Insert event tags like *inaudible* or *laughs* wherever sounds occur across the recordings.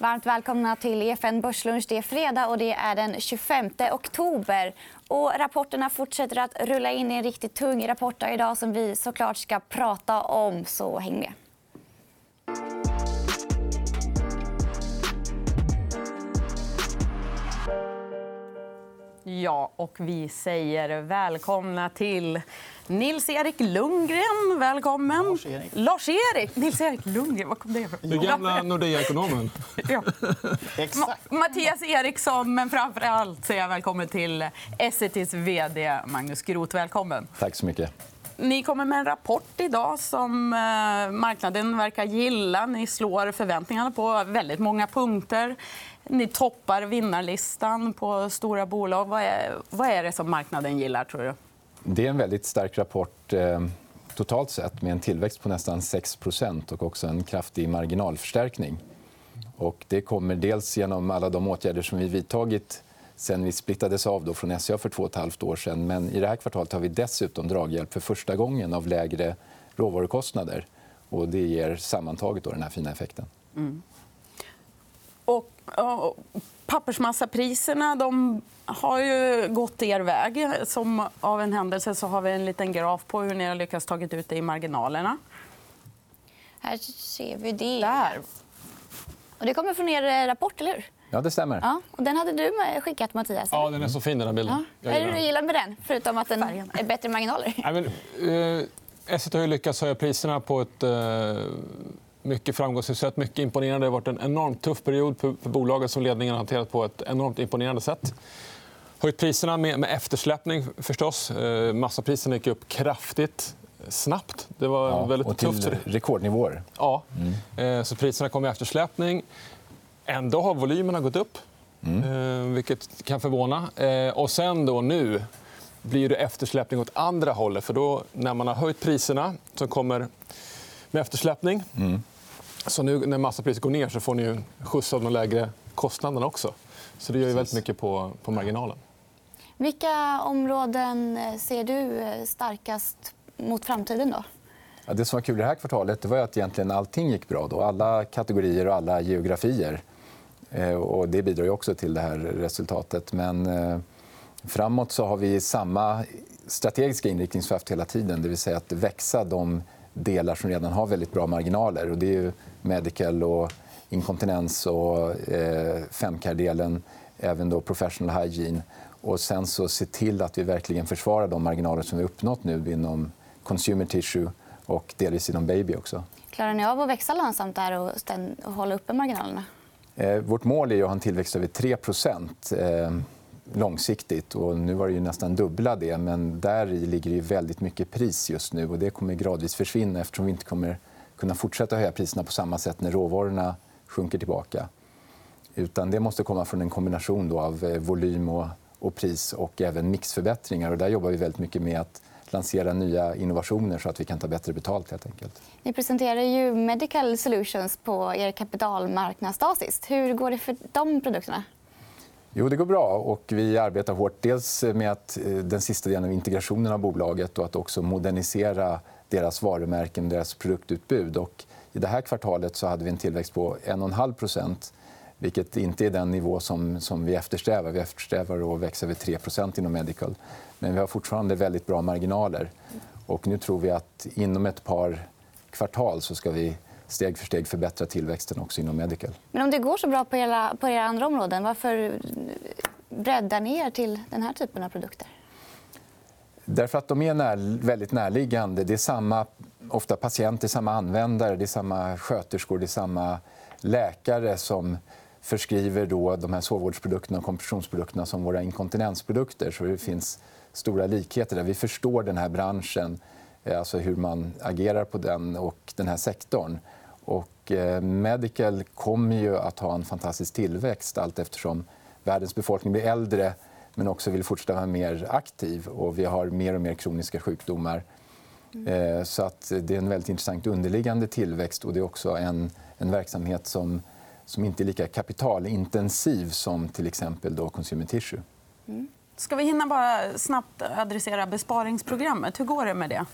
Varmt välkomna till EFN Börslunch. Det är fredag och det är den 25 oktober. Och rapporterna fortsätter att rulla in i en riktigt tung rapport idag som vi såklart ska prata om. Så häng med. Ja, och vi säger välkomna till Nils-Erik Lundgren. Välkommen. Lars-Erik. Lars-Erik. Nils-Erik Lundgren. Var kom det ifrån? Den gamla Nordea-ekonomen. *laughs* Ja. Exakt. Ma- Mattias Eriksson, men framför allt säger jag välkommen till Essities vd Magnus Groth. Välkommen. Tack så mycket. Ni kommer med en rapport idag som eh, marknaden verkar gilla. Ni slår förväntningarna på väldigt många punkter. Ni toppar vinnarlistan på stora bolag. Vad är, vad är det som marknaden gillar, tror du? Det är en väldigt stark rapport eh, totalt sett med en tillväxt på nästan 6% och också en kraftig marginalförstärkning. Och det kommer dels genom alla de åtgärder som vi vidtagit sen vi splittades av då från SCA för två och ett halvt år sen. Men i det här kvartalet har vi dessutom draghjälp för första gången av lägre råvarukostnader. Och det ger sammantaget då den här fina effekten. Och, och, pappersmassapriserna de har ju gått er väg. Som av en händelse så har vi en liten graf på hur ni har lyckats ta ut det i marginalerna. Här ser vi det. Där. Och det kommer från er rapport, eller hur? Ja, det stämmer. Ja, och den hade du skickat, Mattias. Ja, den är så fin, den här bilden. Vad är det du gillar med den, förutom att den är bättre marginaler? Nej, men, eh, Essity har ju lyckats höja priserna på ett eh, mycket framgångsrikt sätt. Mycket imponerande. Det har varit en enormt tuff period för, för bolaget som ledningen har hanterat på ett enormt imponerande sätt. Höjt priserna med, med eftersläppning, förstås. Eh, massapriserna gick upp kraftigt, snabbt. Det var Ja, väldigt och tufft. till rekordnivåer. Ja. Eh, Så priserna kom i eftersläpning. Ändå har volymerna gått upp, eh, vilket kan förvåna. Eh, Och sen då, nu blir det eftersläppning åt andra hållet. För då, när man har höjt priserna, som kommer med eftersläppning så nu när massapriset går ner så får ni ju en skjuts av de lägre kostnaderna också. Så det gör ju väldigt mycket på, på marginalen. Vilka områden eh, ser du starkast mot framtiden? Då? Ja, det som var kul det här kvartalet det var ju att egentligen allting gick bra. Då. Alla kategorier och alla geografier. Eh, och det bidrar ju också till det här resultatet. Men eh, framåt så har vi samma strategiska inriktning som vi haft hela tiden. Det vill säga att växa de delar som redan har väldigt bra marginaler. Och det är ju medical och inkontinens och eh, femcare-delen. Även då professional hygiene. Och sen så se till att vi verkligen försvarar de marginaler som vi uppnått nu inom consumer tissue och delvis inom baby också. Klarar ni av att växa lönsamt där och, och hålla uppe marginalerna? Eh, vårt mål är att ha en tillväxt över 3 eh, långsiktigt. Och nu var det ju nästan dubbla det. Men där ligger det väldigt mycket pris just nu. och Det kommer gradvis försvinna eftersom vi inte kommer kunna fortsätta höja priserna på samma sätt när råvarorna sjunker tillbaka. Utan det måste komma från en kombination då av eh, volym och, och pris och även mixförbättringar. Och där jobbar vi väldigt mycket med att lansera nya innovationer så att vi kan ta bättre betalt. Helt enkelt. Ni presenterar ju Medical Solutions på er kapitalmarknadsdag sist. Hur går det för de produkterna? Jo, det går bra. och Vi arbetar hårt dels med att eh, den sista delen av integrationen av bolaget och att också modernisera deras varumärken och deras produktutbud. Och I det här kvartalet så hade vi en tillväxt på 1,5% vilket inte är den nivå som, som vi eftersträvar. Vi eftersträvar att växa över 3% inom medical. Men vi har fortfarande väldigt bra marginaler. Och nu tror vi att inom ett par kvartal så ska vi steg för steg förbättra tillväxten också inom medical. Men om det går så bra på era, på era andra områden, varför breddar ni er till den här typen av produkter? Därför att de är när, väldigt närliggande. Det är samma ofta patienter, samma användare, det är samma sköterskor, det är samma läkare som förskriver då de här sovvårdsprodukterna och kompressionsprodukterna som våra inkontinensprodukter. Så det finns stora likheter där. Vi förstår den här branschen, eh, alltså hur man agerar på den och den här sektorn. Och eh, Medical kommer ju att ha en fantastisk tillväxt allt eftersom världens befolkning blir äldre men också vill fortsätta vara mer aktiv. och Vi har mer och mer kroniska sjukdomar. Eh, Så att det är en väldigt intressant underliggande tillväxt. och Det är också en, en verksamhet som, som inte är lika kapitalintensiv som till exempel då consumer tissue. Ska vi hinna bara snabbt adressera besparingsprogrammet? Hur går det med det?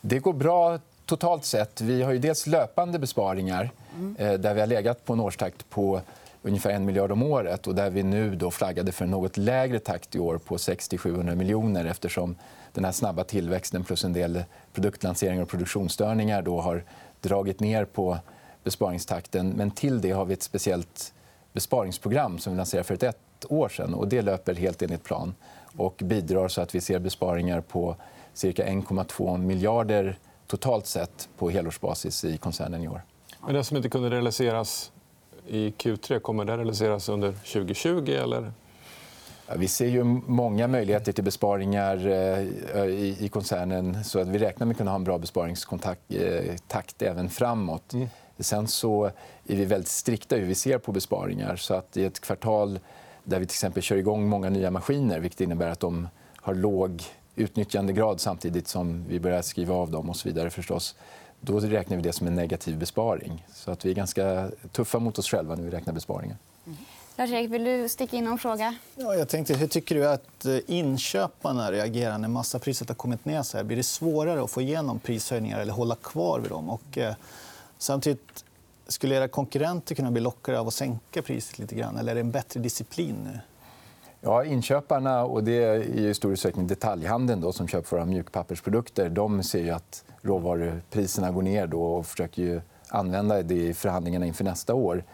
Det går bra totalt sett. Vi har ju dels löpande besparingar eh, där vi har legat på en årstakt på ungefär en miljard om året och där vi nu då flaggade för en något lägre takt i år på 60-700 miljoner eftersom den här snabba tillväxten plus en del produktlanseringar och produktionsstörningar då har dragit ner på besparingstakten. Men till det har vi ett speciellt besparingsprogram som vi lanserade för ett år sedan. Och det löper helt enligt plan och bidrar så att vi ser besparingar på cirka 1,2 miljarder totalt sett på helårsbasis i koncernen i år. Men det som inte kunde realiseras i Q3, kommer det realiseras under 2020? Eller? Vi ser ju många möjligheter till besparingar eh, i koncernen. så att Vi räknar med att kunna ha en bra besparingstakt eh, även framåt. Mm. Sen så är vi väldigt strikta i hur vi ser på besparingar. Så att I ett kvartal där vi till exempel kör igång många nya maskiner vilket innebär att de har låg utnyttjandegrad samtidigt som vi börjar skriva av dem och så vidare förstås. Då räknar vi det som en negativ besparing. Så att vi är ganska tuffa mot oss själva när vi räknar besparingar. Lars-Erik, vill du sticka in någon fråga? Ja, jag tänkte, hur tycker du att eh, inköparna reagerar när massapriset har kommit ner? Så här? Blir det svårare att få igenom prishöjningar eller hålla kvar vid dem? Och, eh, samtidigt, skulle era konkurrenter kunna bli lockade av att sänka priset lite grann? Eller är det en bättre disciplin nu? Ja, inköparna, och det är i stor utsträckning detaljhandeln då, som köper våra mjukpappersprodukter, de ser ju att råvarupriserna går ner då och försöker ju använda det i förhandlingarna inför nästa år.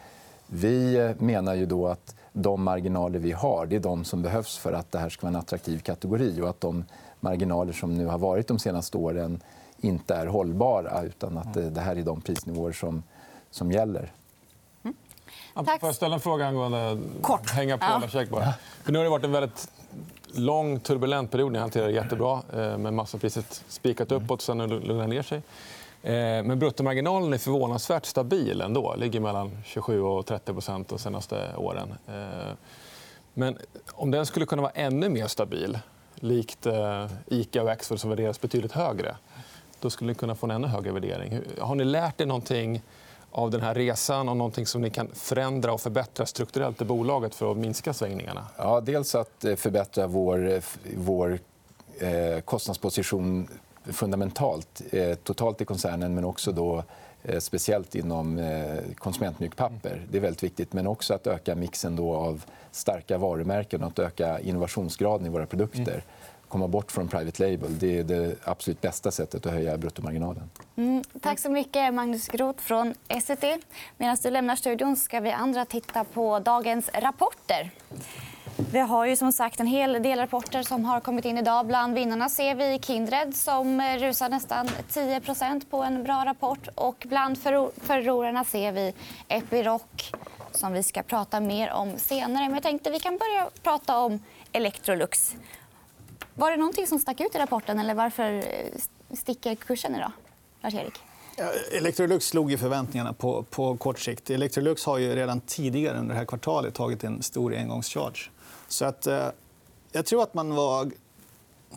Vi menar ju då att de marginaler vi har det är de som behövs för att det här ska vara en attraktiv kategori och att de marginaler som nu har varit de senaste åren inte är hållbara. utan att Det här är de prisnivåer som, som gäller. Mm. Tack. Får jag ställa en fråga angående... Kort. Hänga på ja. bara. För nu har det varit en väldigt lång, turbulent period. Ni hanterar det jättebra. Eh, med massapriset spikat uppåt, sen lugnat ner sig. Eh, men bruttomarginalen är förvånansvärt stabil ändå. ligger mellan 27 och 30% de senaste åren. Eh, men om den skulle kunna vara ännu mer stabil, likt Ica och Axfood som värderas betydligt högre då skulle ni kunna få en ännu högre värdering. Har ni lärt er någonting av den här resan och någonting som ni kan förändra och förbättra strukturellt i bolaget för att minska svängningarna? Ja, dels att förbättra vår, vår kostnadsposition fundamentalt, eh, totalt i koncernen men också då, eh, speciellt inom eh, konsumentmjukpapper. Det är väldigt viktigt. Men också att öka mixen då av starka varumärken och att öka innovationsgraden i våra produkter. Komma bort från private label. Det är det absolut bästa sättet att höja bruttomarginalen. Mm, tack så mycket, Magnus Groth från Essity. Medan du lämnar studion ska vi andra titta på dagens rapporter. Vi har ju som sagt en hel del rapporter som har kommit in idag. Bland vinnarna ser vi Kindred som rusar nästan 10% på en bra rapport. Och bland förlorarna ser vi Epiroc som vi ska prata mer om senare. Men jag tänkte vi kan börja prata om Electrolux. Var det någonting som stack ut i rapporten eller varför sticker kursen idag? Lars-Erik? Electrolux slog i förväntningarna på, på kort sikt. Electrolux har ju redan tidigare under det här kvartalet tagit en stor engångscharge. Så att, eh, jag tror att man var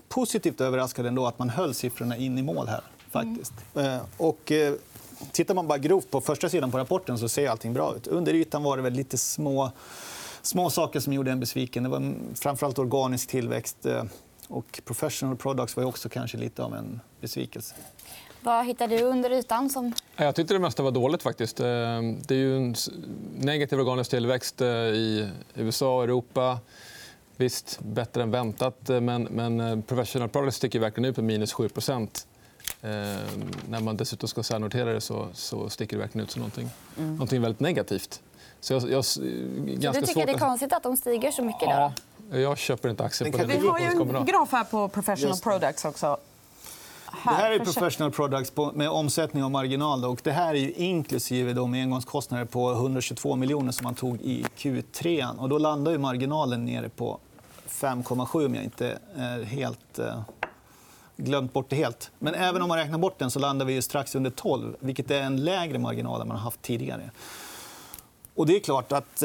positivt överraskad ändå att man höll siffrorna in i mål här. faktiskt. Mm. Eh, och, eh, tittar man bara grovt på första sidan på rapporten så ser allting bra ut. Under ytan var det väl lite små, små saker som gjorde en besviken. Det var framförallt organisk tillväxt. Och professional products var också kanske lite av en besvikelse. Vad hittar du under ytan? Som... Jag tyckte det mesta var dåligt. faktiskt. Eh, det är ju en negativ organisk tillväxt eh, i USA och Europa. Visst, bättre än väntat. Eh, men, men professional products sticker verkligen ut med minus 7 Eh, när man dessutom ska särnotera det så, så sticker det verkligen ut som någonting, mm. någonting väldigt negativt. Så jag, jag, så du tycker det är konstigt att de stiger så mycket? Då? Ja, jag köper inte aktier på det. Vi har ju en graf här på professional products också. Det här är professional products med omsättning och marginal. Och det här är inklusive de engångskostnader på 122 miljoner som man tog i Q3. Och då landar ju marginalen nere på 5,7 om jag inte är helt eh, glömt bort det helt. Men även om man räknar bort den så landar vi strax under 12 vilket är en lägre marginal än man har haft tidigare. Och det är klart att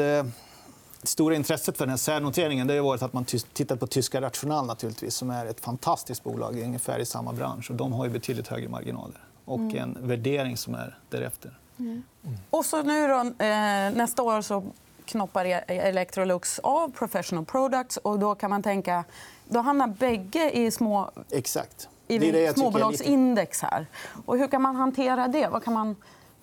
eh, stora intresset för den här särnoteringen det har varit att man tittat på tyska Rational naturligtvis, som är ett fantastiskt bolag ungefär i samma bransch. Och de har ju betydligt högre marginaler och mm. en värdering som är därefter. Mm. Och så nu då, eh, nästa år så knoppar e- Electrolux av Professional Products. och Då kan man tänka då hamnar bägge i små... Exakt. I det det småbolagsindex. Här. Och hur kan man hantera det? Vad kan man,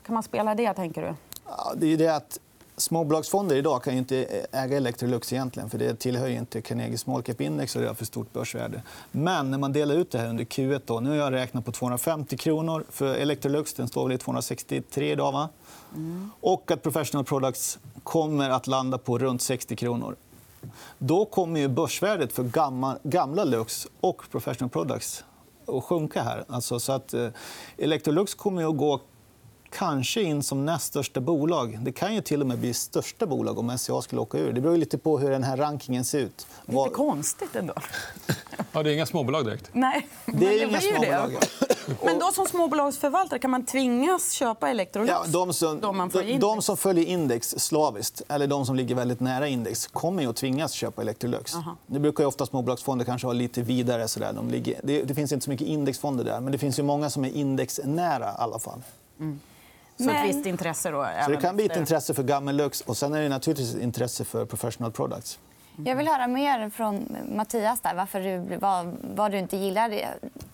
kan man spela det, tänker du? Ja, det är det att småbolagsfonder idag kan ju inte äga Electrolux egentligen för det tillhör ju inte Carnegie Small Cap Index och det har för stort börsvärde. Men när man delar ut det här under Q1 då, nu har jag räknat på 250 kronor för Electrolux. Den står väl i 263 idag. Va? Mm. Och att Professional Products kommer att landa på runt 60 kronor. Då kommer ju börsvärdet för gamla, gamla Lux och Professional Products att sjunka. här. Alltså, så att, eh, Electrolux kommer att gå kanske in som näst största bolag. Det kan ju till och med bli största bolag om SCA skulle åka ur. Det beror lite på hur den här rankingen ser ut. Lite konstigt ändå. Ja, det är inga småbolag direkt. Nej, det är *laughs* inga småbolag. *clears throat* Men då som småbolagsförvaltare kan man tvingas köpa Electrolux? Ja, de, som, de, de som följer index slaviskt, eller de som ligger väldigt nära index kommer ju att tvingas köpa Electrolux. Aha. Det brukar ju ofta småbolagsfonder kanske ha lite vidare. Sådär. De ligger, det, det, finns inte så mycket indexfonder där, men det finns ju många som är indexnära. I alla fall. Mm. Så ett visst intresse då? Så det kan bli ett intresse för Gammellux och sen är det naturligtvis ett intresse för professional products. Jag vill höra mer från Mattias där, varför du, vad, vad du inte gillar.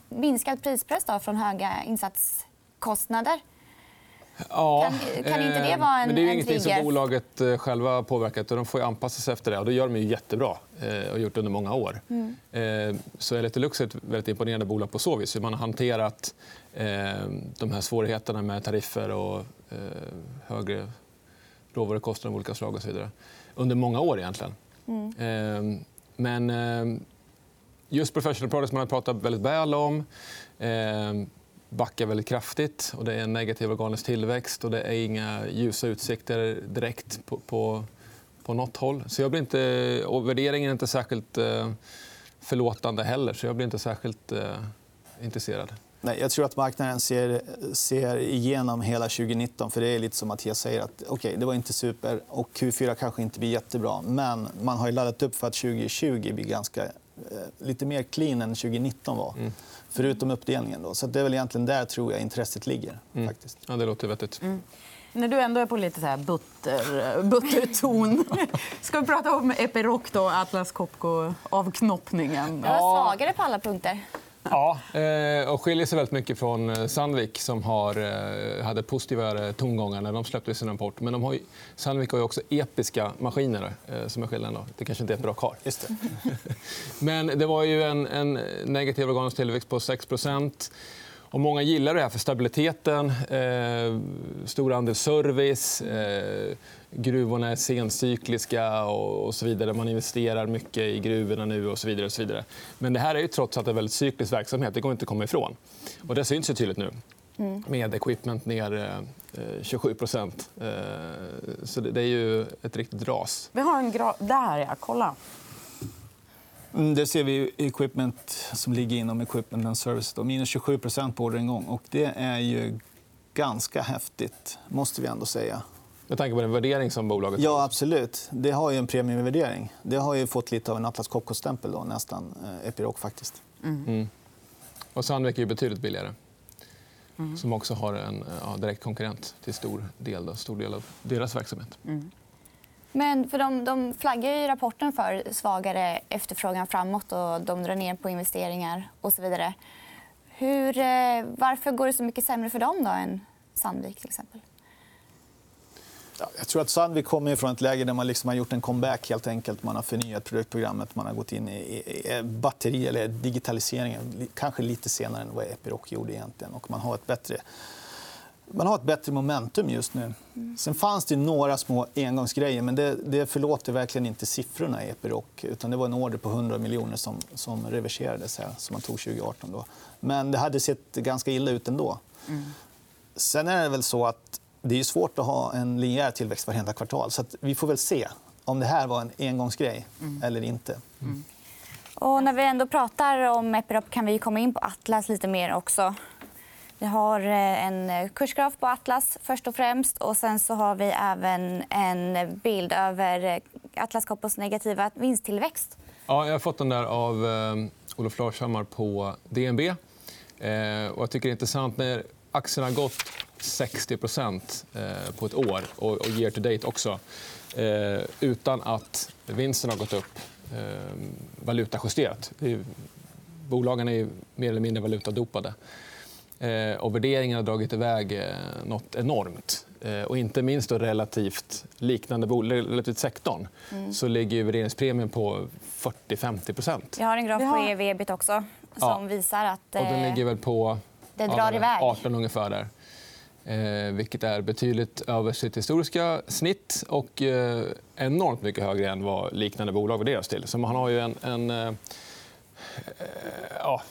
Minskad prispress då, från höga insatskostnader. Ja, kan, kan inte det vara en, men det är ingenting som bolaget eh, själva har påverkat. De får anpassa sig efter det. Och det gör de ju jättebra eh, och har gjort under många år. Mm. Så Electrolux är ett väldigt imponerande bolag på så vis. Man har hanterat de här svårigheterna med tariffer och högre råvarukostnader av olika slag och så vidare. under många år. egentligen. Mm. Men just professional products man har pratat väldigt väl om backar väldigt kraftigt. och Det är en negativ organisk tillväxt och det är inga ljusa utsikter direkt på, på, på något håll. Så jag blir inte, och värderingen är inte särskilt eh, förlåtande heller, så jag blir inte särskilt eh, intresserad. Nej, jag tror att marknaden ser, ser igenom hela 2019. För Det är lite som Mattias säger. att okay, Det var inte super och Q4 kanske inte blir jättebra. Men man har laddat upp för att 2020 blir ganska, eh, lite mer clean än 2019 var. Mm. Förutom uppdelningen. Då. Så det är väl egentligen där tror jag intresset ligger. Mm. Faktiskt. Ja, det låter vettigt. Mm. När du ändå är på lite så här butter, butterton *laughs* ska vi prata om Epiroc, då, Atlas Copco-avknoppningen. Det var svagare på alla punkter. Ja, *laughs* eh, och skiljer sig väldigt mycket från eh, Sandvik som har, eh, hade positiva tongångar när de släppte sin rapport. Men de har ju, Sandvik har också episka maskiner som är skillnaden. Det kanske inte Epiroc har. Just det. *laughs* Men det var ju en, en negativ organisk tillväxt på 6 och många gillar det här för stabiliteten, eh, stor andel service. Eh, gruvorna är sencykliska och, så vidare. Man investerar mycket i gruvorna nu. och så vidare. Och så vidare. Men det här är ju trots allt en väldigt cyklisk verksamhet. Det går inte att komma ifrån. Och det syns ju tydligt nu. Mm. Med equipment ner eh, 27 procent. Eh, så det, är ju ett riktigt ras. Vi har en gra... Där, ja. Kolla. Mm, det ser vi i equipment som ligger inom equipment and service. Då. Minus 27% på orderingång. Och det är ju ganska häftigt, måste vi ändå säga. Med tanke på den värdering som bolaget har? Ja, absolut. Det har ju en premiumvärdering. Det har ju fått lite av en Atlas Copco-stämpel, nästan. Eh, Epiroc, faktiskt. Mm. Mm. Och Sandvik är betydligt billigare. Mm. Som också har en ja, direkt konkurrent till stor del, då, stor del av deras verksamhet. Mm. Men för de, de flaggar i rapporten för svagare efterfrågan framåt och de drar ner på investeringar och så vidare. Hur, eh, varför går det så mycket sämre för dem då än Sandvik? Till exempel? Jag tror att Sandvik kommer från ett läge där man liksom har gjort en comeback. helt enkelt. Man har förnyat produktprogrammet, man har gått in i batteri eller digitaliseringen kanske lite senare än vad Epiroc gjorde. egentligen. Och man har ett bättre man har ett bättre momentum just nu. Sen fanns det några små engångsgrejer, men det, det förlåter verkligen inte siffrorna i Epiroc. Utan det var en order på 100 miljoner som, som reverserades, här, som man tog 2018. Då. Men det hade sett ganska illa ut ändå. Mm. Sen är det väl så att det är svårt att ha en linjär tillväxt varenda kvartal. Så vi får väl se om det här var en engångsgrej mm. eller inte. Mm. Och när vi ändå pratar om Epiroc kan vi komma in på Atlas lite mer också. Vi har eh, en eh, kursgraf på Atlas först och främst. och Sen så har vi även en bild över eh, Atlas Copcos negativa vinsttillväxt. Ja, jag har fått den där av eh, Olof Larshammar på DNB. Eh, och jag tycker det är intressant när aktien har gått 60 eh, på ett år och, och year to date också eh, utan att vinsten har gått upp eh, valutajusterat. Bolagen är mer eller mindre valutadopade. Eh, och värderingen har dragit iväg eh, nåt enormt. eh, och inte minst då relativt liknande relativt sektorn så ligger ju värderingspremien på 40-50% Jag har en graf Vi på ev ebit också som Ja. visar att Och den eh, ligger väl på det ja, drar det? iväg. 18 ungefär. Där. Eh, vilket är betydligt över sitt historiska snitt och eh, enormt mycket högre än vad liknande bolag värderas till. Så man har ju en... en eh, eh, ja,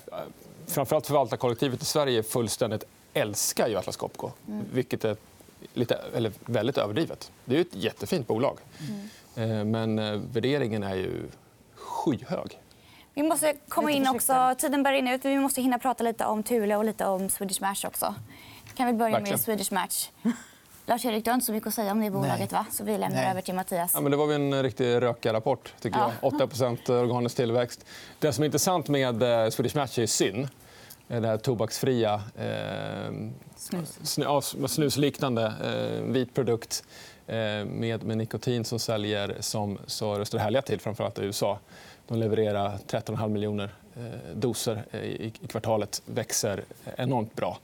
framförallt förvaltarkollektivet i Sverige fullständigt älskar ju Atlas Copco. Vilket är lite, eller väldigt överdrivet. Det är ett jättefint bolag. Eh, men eh, värderingen är ju skyhög. Vi måste komma in också. Tiden börjar rinna ut. Vi måste hinna prata lite om Thule och lite om Swedish Match också. Kan vi börja Verkligen. med Swedish Match? *laughs* Lars-Erik, du har inte så mycket att säga om det bolaget, va? Så vi lämnar Nej. över till Mattias. Ja, men det var väl en riktig rökarrapport. Tycker Ja. jag. 8 organisk tillväxt. Det som är intressant med eh, Swedish Match är syn. Eh, Det här tobaksfria, eh, snu, ja, snusliknande eh, vit produkt eh, med, med nikotin som säljer som så står härliga till, framförallt i USA. De levererar 13,5 miljoner doser eh, i, kvartalet. växer enormt bra.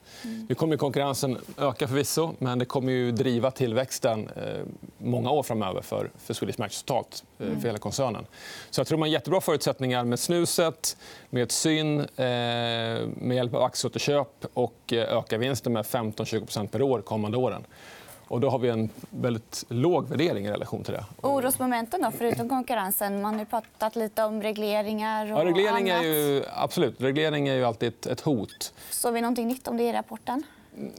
Nu kommer konkurrensen öka förvisso, men det kommer ju driva tillväxten eh, många år framöver för, för Swedish Match totalt, eh, för hela koncernen. Så jag tror man har jättebra förutsättningar med snuset, med syn, eh, med hjälp av aktieåterköp och eh, öka vinsten med 15-20% per år kommande åren. Och då har vi en väldigt låg värdering i relation till det. Orosmomenten, då, förutom konkurrensen? Man har pratat lite om regleringar och Ja, reglering, är annat. ju, absolut, reglering är ju alltid ett, ett hot. Såg vi någonting nytt om det i rapporten?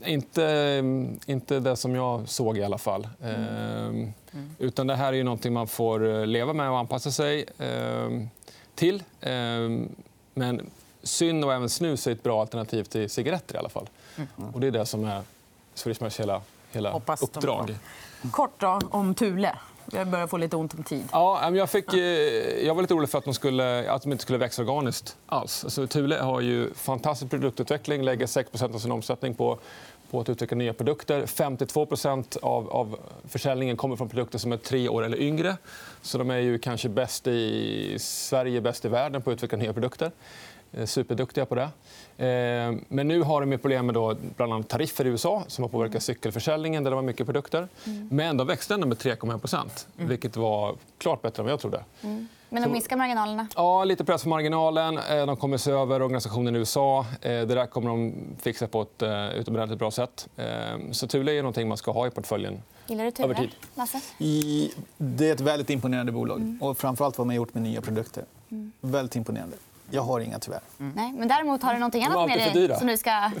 Inte, inte det som jag såg i alla fall. Ehm, Utan det här är ju någonting man får eh, leva med och anpassa sig ehm, till. Ehm, men syn och även snus är ett bra alternativ till cigaretter i alla fall. Och det är det som är Swedish Match hela, hela Hoppas de uppdrag. Kort då, om Thule. Jag börjar få lite ont om tid. Ja, men jag, fick, eh, jag var lite orolig för att de, skulle, att de inte skulle växa organiskt alls. Alltså, Thule har ju fantastisk produktutveckling, lägger 6% av sin omsättning på, på att utveckla nya produkter. 52 av, av försäljningen kommer från produkter som är tre år eller yngre. Så de är ju kanske bäst i Sverige, bäst i världen på att utveckla nya produkter. Eh, Superduktiga på det. Eh, Men nu har de problem med då bland annat tariffer i USA som har påverkat cykelförsäljningen där de har mycket produkter. Men de växte ändå med 3,1% vilket var klart bättre än vad jag trodde. Men de minskar marginalerna. Ja, lite press på marginalen. Eh, De kommer se över organisationen i USA. Det där kommer de fixa på ett utomordentligt bra sätt. Så Thule är någonting man ska ha i portföljen. Gillar du Över Thule, tid. Lasse? I, det är ett väldigt imponerande bolag. Och framförallt vad man har gjort med nya produkter. Väldigt imponerande. Jag har inga tyvärr. Nej, men däremot har du är annat med dig dyra. som du ska... *laughs*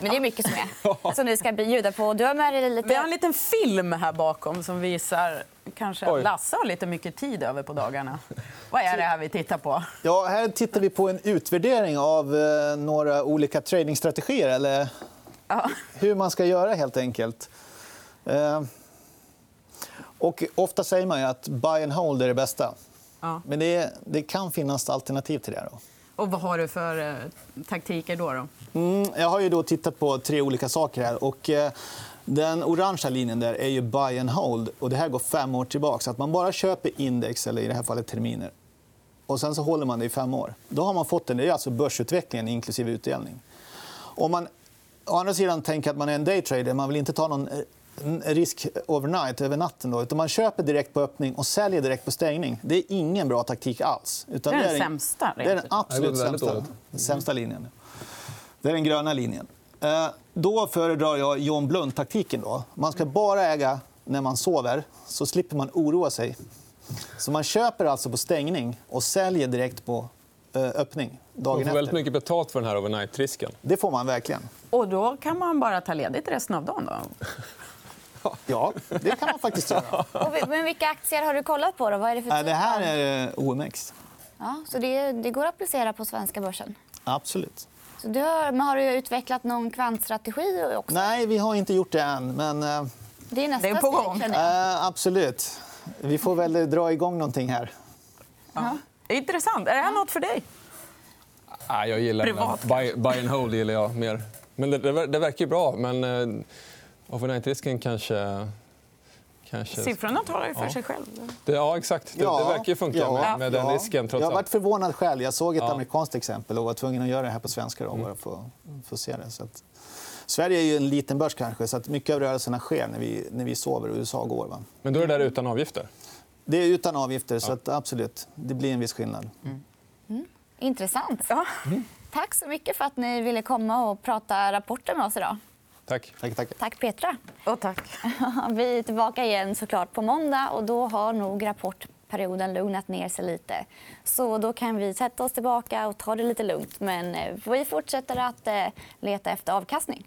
Men det är mycket som är. Som du ska bjuda på. Du har med dig lite... Vi har en liten film här bakom som visar kanske att Lasse har lite mycket tid över på dagarna. Vad är det här vi tittar på? Ja, här tittar vi på en utvärdering av eh, några olika tradingstrategier. Eller Ja. hur man ska göra, helt enkelt. Eh, och ofta säger man ju att buy and hold är det bästa. Ja. Men det, det kan finnas alternativ till det. Då. Och vad har du för eh, taktiker då? då? Mm, jag har ju då tittat på tre olika saker. här. Och, eh, den orangea linjen där är ju buy and hold. Och det här går fem år tillbaka. Så att man bara köper index, eller i det här fallet terminer. Och sen så håller man det i fem år. Då har man fått den. Det är alltså börsutvecklingen inklusive utdelning. Om man å andra sidan tänker att man är en daytrader, man vill inte ta någon eh, risk overnight, över natten. Då, utan man köper direkt på öppning och säljer direkt på stängning. Det är ingen bra taktik alls. Utan Det är den en- sämsta, Det är den absolut sämsta, sämsta linjen. Det är den gröna linjen. Eh, Då föredrar jag John Blund-taktiken. Då. Man ska bara äga när man sover, så slipper man oroa sig. Så man köper alltså på stängning och säljer direkt på eh, öppning Man dagen får väldigt mycket betalt för den här overnight-risken. Det får man verkligen. Och då kan man bara ta ledigt resten av dagen? Då? *laughs* Ja, det kan man faktiskt göra. Och Men vilka aktier har du kollat på? Då? Vad är det för Nej, typ Det här är eh, OMX. Ja, så det, det går att applicera på svenska börsen. Absolut. Så du har, men har du utvecklat någon kvantstrategi också? Nej, vi har inte gjort det än. Men eh, Det är nästa Det är på steg, gång. jag. eh, absolut. Vi får väl dra igång någonting här. Intressant. Är det här något för dig? Nej, jag gillar Privat, buy, buy and hold gillar jag mer. Men det, det, ver- det verkar ju bra. Men overnight-risken kanske... kanske... Siffrorna talar ju för Ja. sig själv. Det, ja, exakt. Det, det verkar ju funka ja, med, med den ja. risken. Trots jag har varit förvånad själv. Jag såg ett Ja. amerikanskt exempel och var tvungen att göra det här på svenska. Då, Mm. bara för, för att se det. Så att... Sverige är ju en liten börs kanske, så att mycket av rörelserna sker när vi, när vi sover och USA går. Va? Men då är det där utan avgifter? Det är utan avgifter, så att, absolut. Det blir en viss skillnad. Mm. Intressant. Ja. Tack så mycket för att ni ville komma och prata rapporter med oss idag. Tack. Tack, tack. Tack, Petra. Och tack. *laughs* Vi är tillbaka igen såklart på måndag. och Då har nog rapportperioden lugnat ner sig lite. Så Då kan vi sätta oss tillbaka och ta det lite lugnt. Men eh, vi fortsätter att eh, leta efter avkastning.